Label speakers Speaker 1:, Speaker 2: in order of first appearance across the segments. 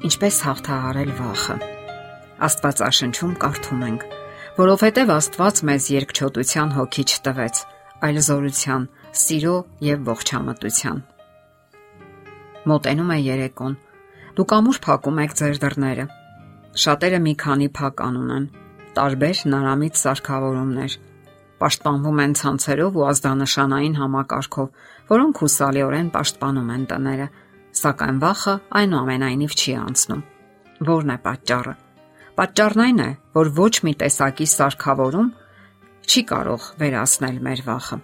Speaker 1: Ինչպես հաղթահարել վախը։ Աստվածաշնչում կարդում ենք. որովհետև Աստված մեզ երկչոտության հոգի չտվեց, այլ զորության, սիրո եւ ողջամտության։ Մոտենում է երեկոն։ Դուք ամուր փակում եք ձեր դռները։ Շատերը մի քանի փական ունեն, տարբեր հնարամիտ սարքավորումներ պաշտպանվում են ցանցերով ու ազդանշանային համակարգով, որոնք հուսալիորեն պաշտպանում են տները, Սակայն վախը այնուամենայնիվ չի անցնում։ Որն է պատճառը։ Պատճառն այն է, որ ոչ մի տեսակի սարքավորում չի կարող վերացնել մեր վախը։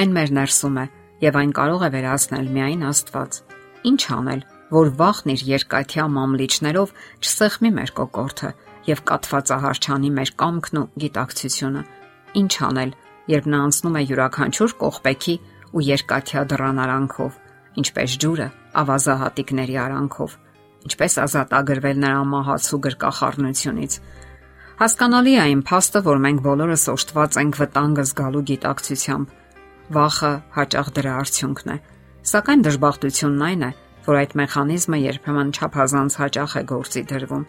Speaker 1: Այն մեր ներսում է եւ այն կարող է վերացնել միայն Աստված։ Ինչ անել, որ վախն իր երկաթյա մամլիչներով չսեղմի մեր կոկորթը եւ կատվածահարչանի մեր կամքն ու գիտակցությունը։ Ինչ անել, երբ նա անցնում է յուրաքանչյուր կողպեքի ու երկաթյա դռանարանքով ինչպես ջուրը ավազահատիկների արանքով, ինչպես ազատ ագրվել նրա մահացու գրկախառնությունից։ Հասկանալի է այն փաստը, որ մենք բոլորս օժտված ենք վտանգը զգալու գիտակցությամբ։ Վախը հաճախ դրա արդյունքն է։ Սակայն դժբախտությունն այն է, որ այդ մեխանիզմը երբեմն չափազանց հաճախ է գործի դրվում։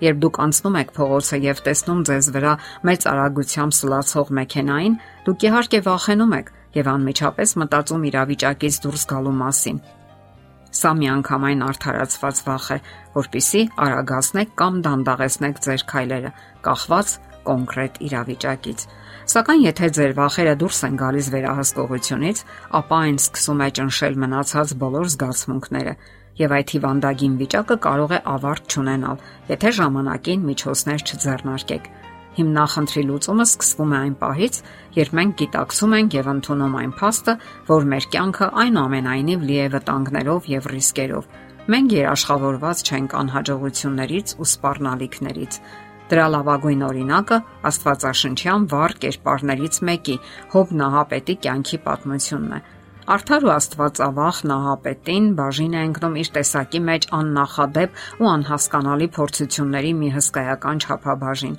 Speaker 1: Երբ դուք անցնում եք փողոցը եւ տեսնում ձեզ վրա մեծ արագությամբ սլացող մեքենային, դուք իհարկե վախենում եք, եւ անմիջապես մտածում իրավիճակից դուրս գալու մասին։ Սա միանգամայն արդարացված վախ է, որpիսի արագացնեք կամ դանդաղեցնեք ձեր քայլերը, կախված կոնկրետ իրավիճակից։ Սակայն եթե ձեր վախերը դուրս են գալիս վերահսկողությունից, ապա այն սկսում է ճնշել մնացած բոլոր զգացմունքները, եւ այդ հիվանդագին վիճակը կարող է ավարտ չունենալ, եթե ժամանակին միջոցներ չձեռնարկեք Հիմնախնդրի լուծումը սկսվում է այն պահից, երբ մենք գիտակցում ենք եւ ընդունում այն փաստը, որ մեր կյանքը այնուամենայնիվ լի է վտանգներով եւ ռիսկերով։ Մենք երաշխավորված չենք անհաջողություններից ու սպառնալիքներից։ Դրա լավագույն օրինակը Աստվածաշնչյան վառ կերպարներից մեկի Հոբ Նահապետի կյանքի պատմությունն է։ Արդար ու Աստվածավախ Նահապետին բաժին է ընկնում իր տեսակի մեջ աննախադեպ ու անհասկանալի փորձությունների մի հսկայական չափաբաժին,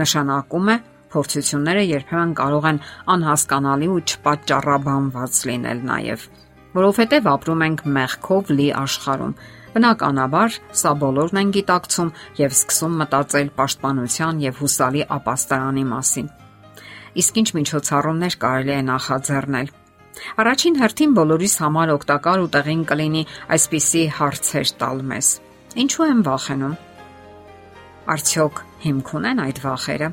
Speaker 1: նշանակում է փորձությունները երբեմն կարող են անհասկանալի ու չպատճառաբանված լինել նաև, որովհետև ապրում ենք մեղքով լի աշխարհում։ Բնականաբար, սա բոլորն են գիտակցում եւ սկսում մտածել պաշտպանության եւ հուսալի ապաստարանի մասին։ Իսկ ինչ միջոցառումներ կարելի է նախաձեռնել։ Առաջին հերթին բոլորիս համար օգտակար ու տեղին կլինի այսպիսի հարցեր տալ մեզ։ Ինչու եմ վախենում։ Արդյոք հիմք ունեն այդ վախերը։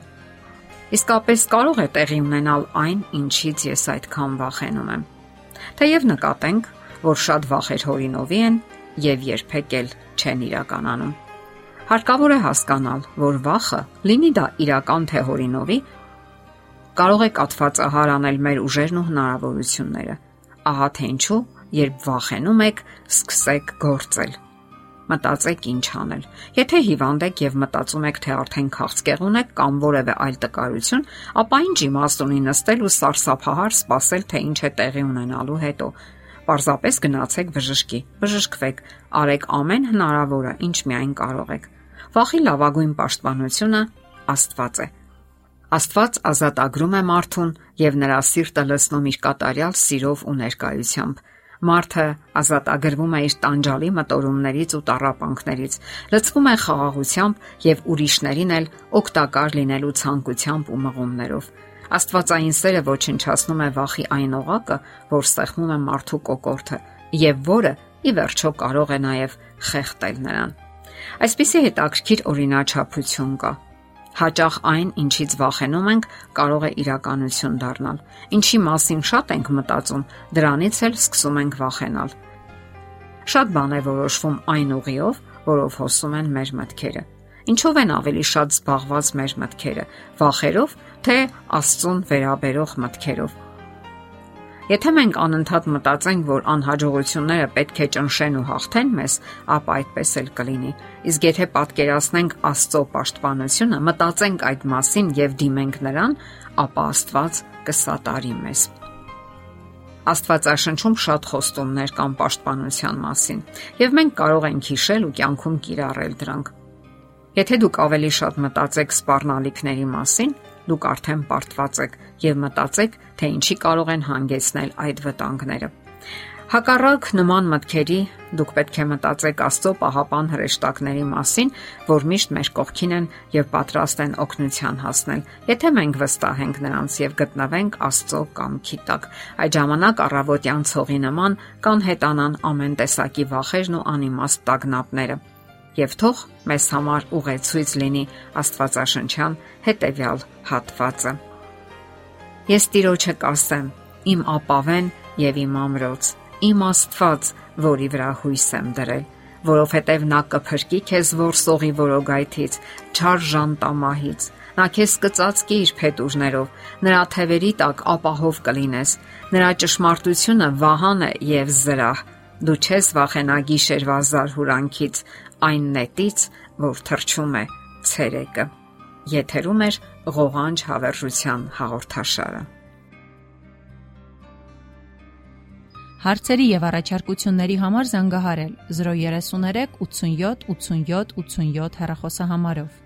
Speaker 1: Իսկապես կարող է տեղի ունենալ այն, ինչից ես այդքան վախենում եմ։ Թեև նկատենք, որ շատ վախեր հորինովի են եւ երբեք էլ չեն իրականանում։ Հարկավոր է հասկանալ, որ վախը, լինի դա իրական թե հորինովի, կարող է կատվածահար անել մեր ուժերն ու հնարավորությունները։ Ահա թե ինչու, երբ վախենում եք, սկսեք գործել մտածեք ինչ անել։ Եթե հիվանդ եք եւ մտածում եք, թե արդեն քաղցկեղ ունեք կամ որևէ այլ տկարություն, ապա ինչ իմաստ ունի նստել ու սարսափահար սպասել, թե ինչ է տեղի ունենալու հետո։ Պարզապես գնացեք բժշկի, բժշկվեք, արեք ամեն հնարավորը, ինչ միայն կարող եք։ Վախի լավագույն պաշտպանությունը Աստված է։ Աստված ազատ ագրում է մարդուն եւ նրա սիրտը լցնում իր կատարյալ սիրով ու ներկայությամբ Մարդը ազատագրվում է իր տանջալի մտորումներից ու տառապանքներից, լցվում է խաղաղությամբ եւ ուրիշներին էլ օգտակար լինելու ցանկությամբ ու մղումներով։ Աստվածային սերը ոչնչացնում է վախի այն օղակը, որ սեղմում է մարդու կոկորթը եւ որը ի վերջո կարող է նաեւ խեղտել նրան։ Այսպիսի հետաքրքիր օրինաչափություն կա Հաճախ այն, ինչից վախենում ենք, կարող է իրականություն դառնալ։ Ինչի մասին շատ ենք մտածում, դրանից էլ սկսում ենք վախենալ։ Շատ բան է որոշվում այն ուղիով, որով հոսում են մեր մտքերը։ Ինչով են ավելի շատ զբաղված մեր մտքերը՝ վախերով, թե Աստծուն վերաբերող մտքերով։ Եթե մենք անընդհատ մտածենք, որ անհաջողությունները պետք է ճնշեն ու հաղթեն մեզ, ապա այդպես էլ կլինի։ Իսկ եթե պատկերացնենք Աստծո պաշտպանությունը, մտածենք այդ մասին եւ դիմենք նրան, ապա Աստված կսատարի մեզ։ Աստվածաշնչում շատ խոստումներ կան պաշտպանության մասին, եւ մենք կարող ենք հիշել ու կյանքում կիրառել դրանք։ Եթե դուք ավելի շատ մտածեք սпарնալիքների մասին, դուք արդեն պարտված եք եւ մտածեք, թե ինչի կարող են հանգեցնել այդ վտանգները։ Հակառակ նման մտքերի դուք պետք է մտածեք Աստծո պահապան հրեշտակների մասին, որ միշտ մեր կողքին են եւ պատրաստ են օգնության հասնել։ Եթե մենք վստահ ենք նրանց եւ գտնվենք Աստծո կամքի տակ, այդ ժամանակ առավոտյան ցողի նման կան հետանան ամեն տեսակի վախերն ու անիմաստ տագնապները։ Եվ թող մեզ համար ուղեցույց լինի Աստվածաշնչյան հետեւյալ հատվածը։ Ես Տիրոջը կասեմ. իմ ապավեն եւ իմ ամրոց իմ Աստված, որի վրա հույս եմ դրել, որովհետև նա կփրկի քեզ որսողի որոգայթից, չար ժանտամահից։ Նա քեզ կծածկի իր փետուրներով, նրա թևերի տակ ապահով կլինես։ Նրա ճշմարտությունը վահան է եւ զրահ։ Դու չես վախենա գիշերվա զարհուրանքից, այն նետից, որ թրջում է ցերեկը։ Եթերում է ղողանջ հավերժության հաղորդաշարը։
Speaker 2: Հարցերի եւ առաջարկությունների համար զանգահարել 033 87 87 87 հեռախոսահամարով։